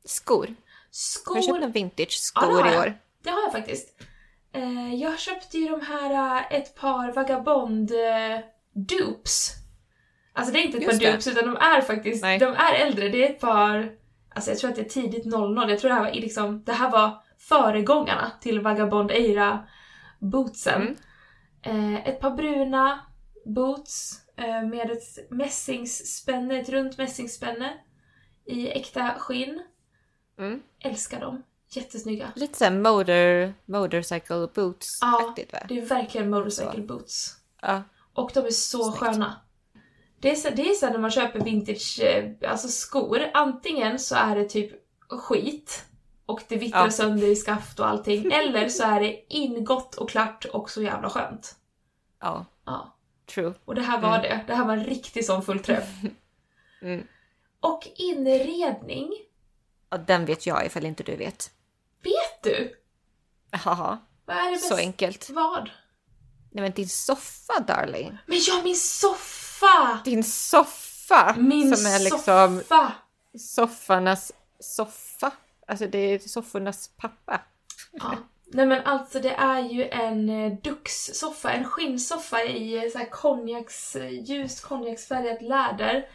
Skor. Har Skor. du köpt några vintage Ja, har i år? Det har jag faktiskt. Eh, jag köpte ju de här, ett par vagabond dupes. Alltså det är inte ett Just par dupes utan de är faktiskt, Nej. de är äldre. Det är ett par, alltså jag tror att det är tidigt 00. Jag tror det här var liksom, det här var föregångarna till vagabond era bootsen. Mm. Eh, ett par bruna boots eh, med ett mässingsspänne, ett runt mässingsspänne i äkta skinn. Mm. Älskar dem. Jättesnygga. Lite såhär motor, motorcycle boots-aktigt va? Det är verkligen motorcycle boots. Ja. Och de är så Snyggt. sköna. Det är, så, det är så när man köper vintage eh, alltså skor. Antingen så är det typ skit och det vittrar Ja. sönder i skaft och allting. <laughs> Eller så är det ingått och klart och så jävla skönt. ja. Ja. True. Och det här var det. Det här var en riktig sån fullträff. <laughs> Mm. Och inredning. Ja, den vet jag ifall inte du vet. Vet du? Haha, Vad är det så enkelt. Vad? Nej men din soffa darling. Men ja, min soffa! Din soffa! Min som är liksom soffa! soffarnas soffa. Alltså det är soffornas pappa. Ja. Nej men alltså det är ju en eh, duxsoffa, en skinnsoffa i eh, så här konjaks, ljust konjaksfärgat läder.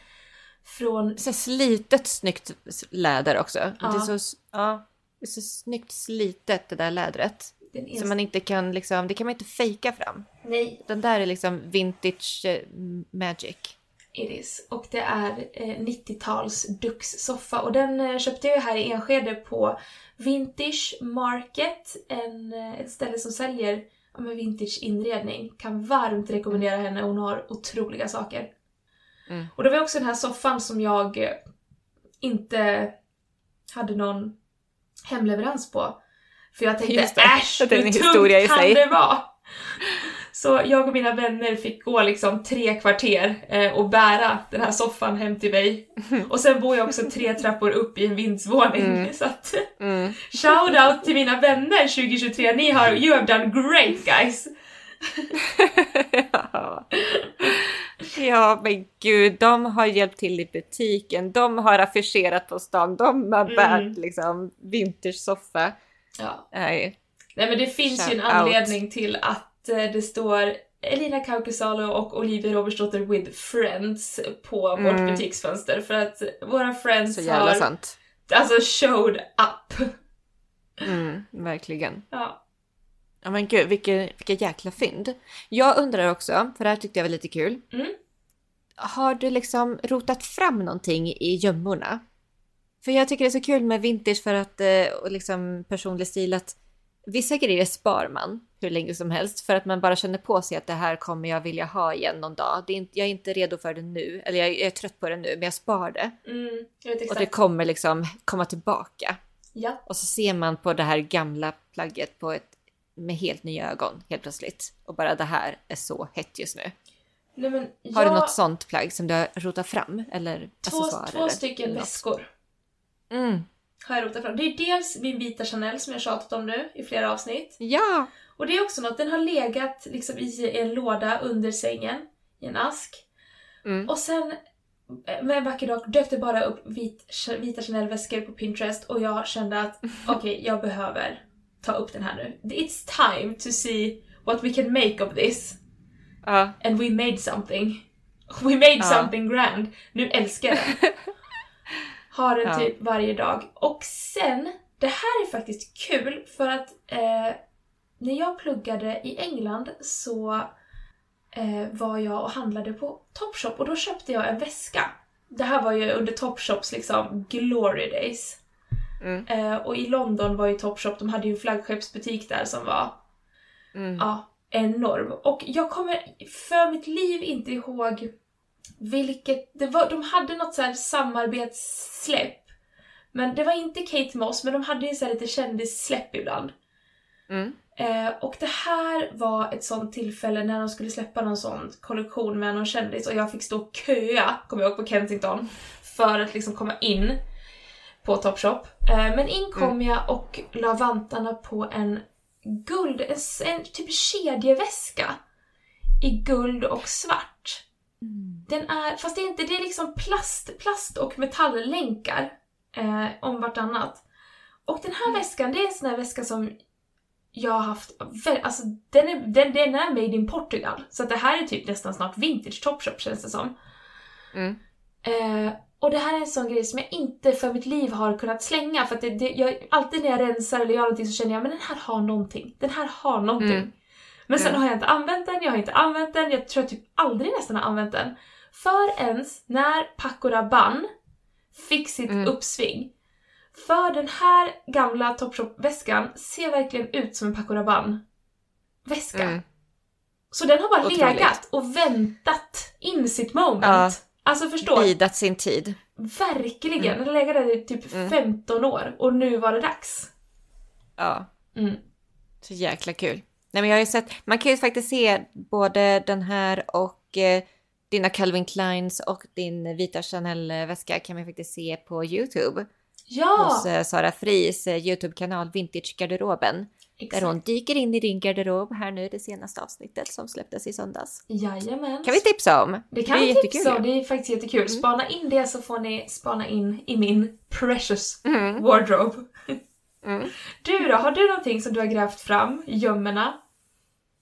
Från, Så slitet snyggt läder också. Ja. Det, är så, ja, det är så snyggt slitet det där lädret. Är Så man inte kan liksom, det kan man inte fejka fram. Nej, Den där är liksom vintage eh, magic. it is. Och det är eh, 90-tals duxsoffa. Och den eh, köpte jag här i Enskede på Vintage Market. En, eh, ett ställe som säljer ja, men vintage inredning. Kan varmt rekommendera henne, hon har otroliga saker. Mm. Och det var också den här soffan som jag eh, inte hade någon hemleverans på. För jag tänkte Just det. äsch, Det hur tungt kan sig." det vara? Så jag och mina vänner fick gå liksom tre kvarter eh, och bära den här soffan hem till mig. <laughs> Och sen bor jag också tre trappor upp i en vindsvåning. Mm. Så att, Mm. shout out till mina vänner 2023, ni har, you have done great guys! <laughs> ja. ja, men gud, de har hjälpt till i butiken. De har affischerat på stan. De har Mm. bärt liksom vintage-soffa. Ja. Nej. Nej men det finns ju en Shout out. anledning till att eh, det står Elina Kaukisalo och Olivia Robertsdotter with friends på vårt Mm. butiksfönster för att våra friends Så jävla har sant. alltså showed up. Mm, verkligen. Ja. Ja men gud, vilka, vilka jäkla fynd. Jag undrar också, för det här tyckte jag var lite kul. Mm. Har du liksom rotat fram någonting i gömmorna? För jag tycker det är så kul med vintage för att, eh, och liksom personlig stil att vissa grejer spar man hur länge som helst för att man bara känner på sig att det här kommer jag vilja ha igen någon dag. Det är inte, jag är inte redo för det nu, eller jag, jag är trött på det nu, men jag spar det. Mm, jag Och det kommer liksom komma tillbaka. Ja. Och så ser man på det här gamla plagget på ett, med helt nya ögon helt plötsligt. Och bara det här är så hett just nu. Nej, men Har jag, du något sånt plagg som du har rotat fram? Eller två, accessoarer? två stycken väskor Mm. har jag rotat fram. Det är dels min vita Chanel som jag tjatat om nu i flera avsnitt. Ja! Och det är också något, den har legat liksom i en låda under sängen, i en ask. Mm. Och sen eh, med en vacker dag dök det bara upp vit, vita Chanel-väskor på Pinterest och jag kände att <laughs> okej, jag behöver ta upp den här nu. It's time to see what we can make of this. ja. And we made something. We made Ja. something grand. Nu älskar jag den. <laughs> Har den Ja. typ varje dag. Och sen, det här är faktiskt kul för att eh, när jag pluggade i England så eh, var jag och handlade på Topshop och då köpte jag en väska. Det här var ju under Topshops liksom glory days. Mm. Eh, och i London var ju Topshop, de hade ju en flaggskeppsbutik där som var Mm. Ja, enorm. Och jag kommer för mitt liv inte ihåg vilket... Det var, de hade något så här samarbetssläpp. Men det var inte Kate Moss, men de hade ju så här lite kändissläpp ibland. Mm. Eh, och det här var ett sånt tillfälle när de skulle släppa någon sån kollektion med någon kändis och jag fick stå och köa, kommer jag ihåg, på Kensington för att liksom komma in på Topshop. Eh, men in kom jag och la vantarna på en guld, en, en typ kedjeväska i guld och svart. Den är, fast det är inte, det är liksom plast, plast och metalllänkar eh, om vartannat. Och den här väskan, det är en sån här väska som jag har haft, alltså den är, den, den är made in Portugal. Så att det här är typ nästan snart vintage Topshop känns det som. Mm. Eh, och det här är en sån grej som jag inte för mitt liv har kunnat slänga för att det, det, jag, alltid när jag rensar eller gör någonting så känner jag men den här har någonting. Den här har någonting. Mm. Men sen Mm. har jag inte använt den, jag har inte använt den, jag tror jag typ aldrig nästan har använt den. Förrän när Paco Rabanne fick sitt Mm. uppsving. För den här gamla Topshop-väskan ser verkligen ut som en Paco Rabanne-väska. Mm. Så den har bara Otroligt. legat och väntat in sitt moment. Ja. Alltså förstå, Bidat sin tid. verkligen. Den har legat där i typ Mm. 15 år och nu var det dags. Ja, Mm. så jäkla kul. Nej men jag har ju sett, man kan ju faktiskt se både den här och eh, dina Calvin Kleins och din vita Chanel-väska kan man faktiskt se på YouTube. Ja! Hos eh, Sara Fries eh, YouTube-kanal Vintage-garderoben. Där exakt. hon dyker in i din garderob här nu det senaste avsnittet som släpptes i söndags. Jajamän. Kan vi tipsa om? Det kan vi tipsa om, det är faktiskt jättekul. Spana in det så får ni spana in i min precious Mm. wardrobe. Mm. <laughs> Du då, har du någonting som du har grävt fram gömmorna?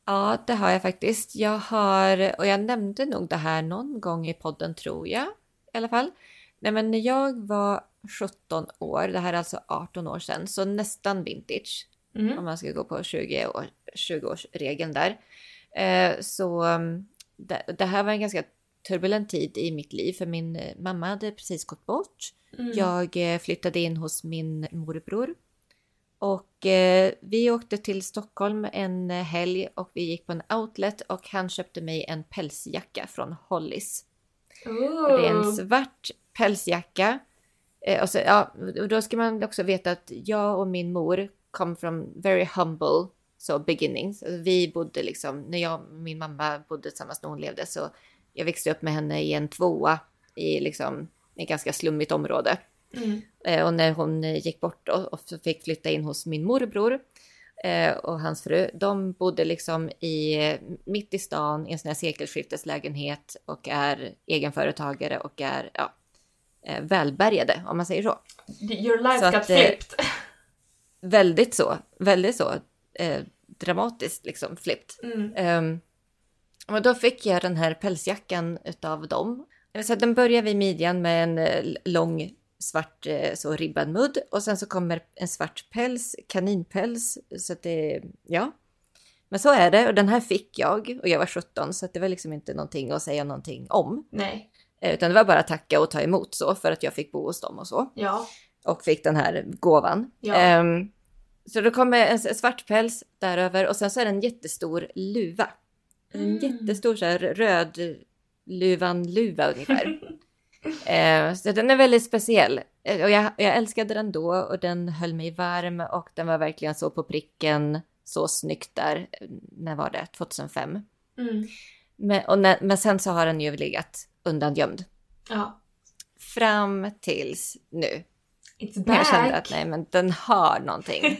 Ja, det har jag faktiskt. Jag har, och jag nämnde nog det här någon gång i podden tror jag, i alla fall. Nej men när jag var 17 år, det här är alltså 18 år sedan, så nästan vintage. Mm. Om man ska gå på 20, år, 20-årsregeln där. Eh, så um, det, det här var en ganska turbulent tid i mitt liv för min mamma hade precis gått bort. Mm. Jag eh, flyttade in hos min morbror. Och eh, vi åkte till Stockholm en eh, helg och vi gick på en outlet och han köpte mig en pälsjacka från Hollis. Och det är en svart pälsjacka. Eh, och så, ja, och då ska man också veta att jag och min mor kom from very humble så beginnings. Alltså, vi bodde liksom, när jag och min mamma bodde tillsammans när hon levde så jag växte upp med henne i en tvåa i liksom ett ganska slummigt område. Mm. Eh, och när hon eh, gick bort och, fick flytta in hos min morbror eh, och hans fru, de bodde liksom i, mitt i stan i en sån här sekelskifteslägenhet och är egenföretagare och är ja, välbärgade om man säger så. Your life Så got att, flipped. Väldigt så, väldigt så eh, dramatiskt liksom flippt. Mm. Um, och då fick jag den här pälsjackan utav dem. Så den börjar vid midjan med en lång svart eh, så ribbad mudd och sen så kommer en svart päls, kaninpäls. Så att det, ja. Men så är det och den här fick jag och jag var 17 så att det var liksom inte någonting att säga någonting om. Nej. Eh, Utan det var bara att tacka och ta emot så för att jag fick bo hos dem och så Ja. och fick den här gåvan. Ja. Ehm, så då kommer en svart päls däröver och sen så är det en jättestor luva. En Mm. jättestor så här röd luvan-luva ungefär. <laughs> Ehm, så den är väldigt speciell. Eh, Och jag, jag älskade den då och den höll mig varm och den var verkligen så på pricken, så snyggt där. När var det? 2005. Mm. Men, när, men sen så har den ju legat undangömd. Ja. Fram tills nu. It's back. jag kände att nej, men den har någonting.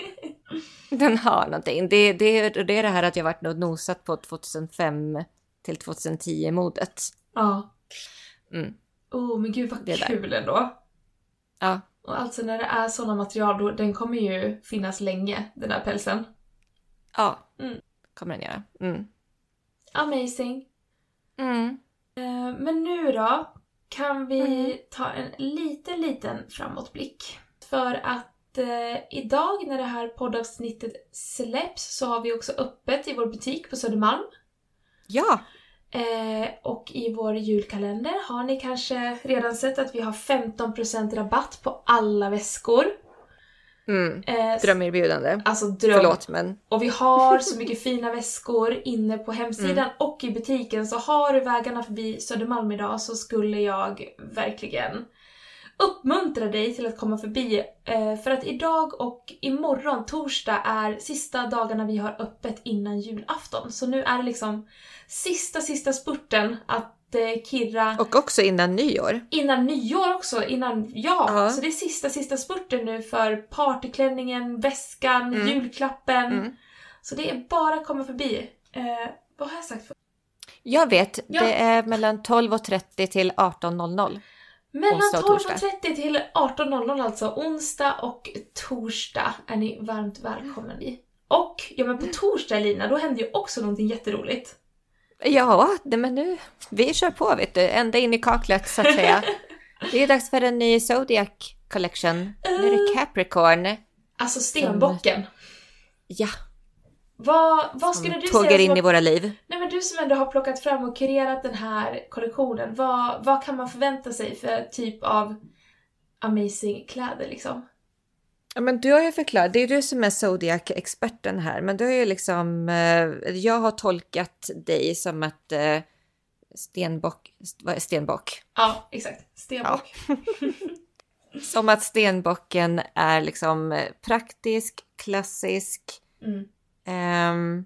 <laughs> den har någonting. Det, det, det är det här att jag varit och nosat på 2005 till 2010 modet. Ja. Mm. Oh men gud vad Det där. kul ändå. Ja, Och alltså när det är sådana material då, den kommer ju finnas länge, den här pälsen. ja. Mm. kommer den göra. Mm. Amazing. Mm. Eh, Men nu då kan vi Mm. ta en liten, liten framåtblick. För att eh, idag när det här poddavsnittet släpps så har vi också öppet i vår butik på Södermalm. Ja, Eh, och i vår julkalender har ni kanske redan sett att vi har 15% rabatt på alla väskor. mm. Eh, drömerbjudande. Alltså dröm. Förlåt, men Och vi har <laughs> så mycket fina väskor inne på hemsidan Mm. och i butiken. Så har du vägarna förbi Södermalm idag så skulle jag verkligen uppmuntra dig till att komma förbi. Eh, för att idag och imorgon, torsdag, är sista dagarna vi har öppet innan julafton. Så nu är det liksom sista, sista spurten att eh, Kirra och också innan nyår. Innan nyår också, innan, ja, Ja. Så det är sista, sista spurten nu för partyklänningen, väskan, Mm. julklappen. Mm. Så det är bara att komma förbi. Eh, vad har jag sagt? För? Jag vet, Ja. det är mellan 12.30 till 18.00. Mellan Onsdag och torsdag. 12.30 till 18.00 alltså. Onsdag och torsdag är ni varmt välkomna i. Och, ja men på torsdag Lina, då händer ju också någonting jätteroligt. Ja, men nu, vi kör på vet du, ända in i kaklet så att säga. <laughs> Det är dags för en ny Zodiac Collection. Nu är det Capricorn. Alltså stenbocken. Ja, Vad, vad skulle du Tågar säga in som i våra liv. Nej men du som ändå har plockat fram och kurerat den här kollektionen, vad, vad kan man förvänta sig för typ av amazing kläder liksom? Ja, men du har ju förklarat, det är du som är Zodiac-experten här, men du har ju liksom, eh, jag har tolkat dig som att eh, stenbock, vad är stenbock? Ja, exakt. Stenbock. <laughs> Som att stenbocken är liksom eh, praktisk, klassisk, Mm. ehm,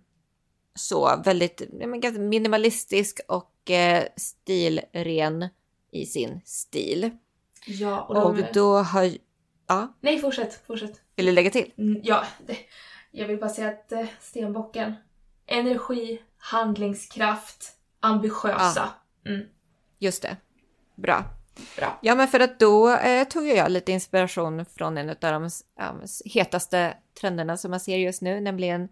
så väldigt ja, minimalistisk och eh, stilren i sin stil. Ja, och, Och då har, ja, Nej, fortsätt, fortsätt. vill du lägga till? Mm, ja, det... jag vill bara säga att eh, stenbocken, energi, handlingskraft, ambitiösa. Mm, Just det. Bra. bra. Ja, men för att då eh, tog jag lite inspiration från en av de ja, hetaste trenderna som man ser just nu, nämligen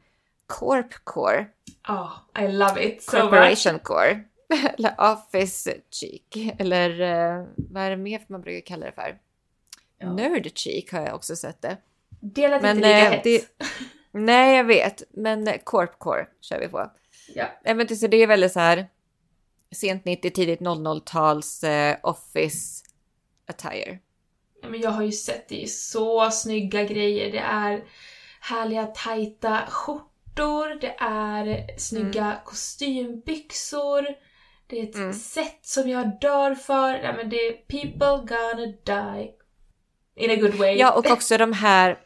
Corpcore, Ja, I love it so much. Corporation Core, <laughs> eller Office Cheek, eller eh, vad är det mer man brukar kalla det för? Ja. Nerd Cheek har jag också sett det. Lät Men, inte lika hett. det- <laughs> Nej, jag vet, men eh, Corpcore kör vi på. Ja. Inte, så det är väldigt så här sent 90, tidigt 00-tals eh, Office attire. Ja, men jag har ju sett, det är så snygga grejer. Det är härliga tajta skjortor, det är snygga kostymbyxor, det är ett Mm. sätt som jag dör för. Nej, men det är people gonna die. In a good way. Ja, och också de här,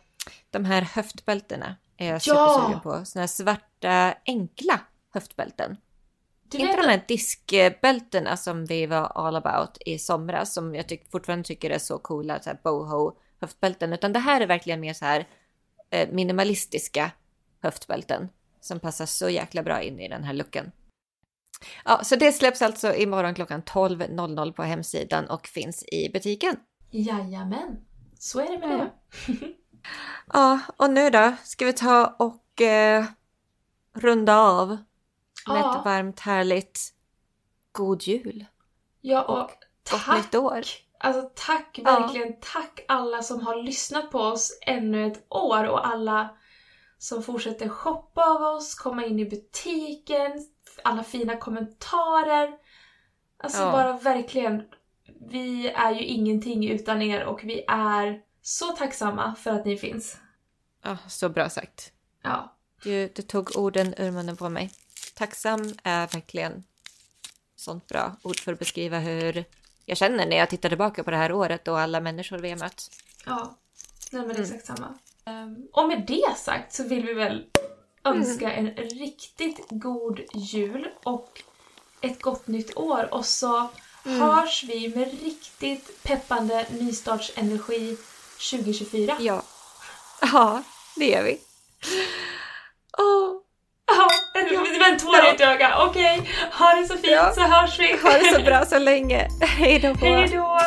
de här höftbältena är jag Ja! supersugen på. Såna här svarta, enkla höftbälten. du Inte de här diskbältena som vi var all about i somras, som jag tyck, fortfarande tycker är så coola, så här boho höftbälten, utan det här är verkligen mer så här eh, minimalistiska höftbälten som passar så jäkla bra in i den här looken. Ja, så det släpps alltså imorgon klockan 12.00 på hemsidan och finns i butiken. Jajamän. Så är det med det. <laughs> Ja, och nu då ska vi ta och eh, runda av med Ja. ett varmt härligt God Jul Ja, och och Gott tack. Nytt År. Alltså tack, Ja. verkligen tack alla som har lyssnat på oss ännu ett år och alla som fortsätter shoppa av oss, komma in i butiken, alla fina kommentarer. Alltså Ja. bara verkligen, vi är ju ingenting utan er och vi är så tacksamma för att ni finns. Ja, så bra sagt. Ja, Du, du tog orden ur munnen på mig. Tacksam är verkligen sånt bra ord för att beskriva hur jag känner när jag tittar tillbaka på det här året och alla människor vi har mött. ja. Nej men Mm. exakt samma. Ehm, och med det sagt så vill vi väl önska en riktigt god jul och ett gott nytt år och så hörs vi med riktigt peppande nystartsenergi 2024. Ja. Ja, det gör vi. Åh, Ja, det var en tår i ett öga. Okej, ha det så fint Ja. så hörs vi. ha det så bra så <laughs> länge. Hej då. Hej då!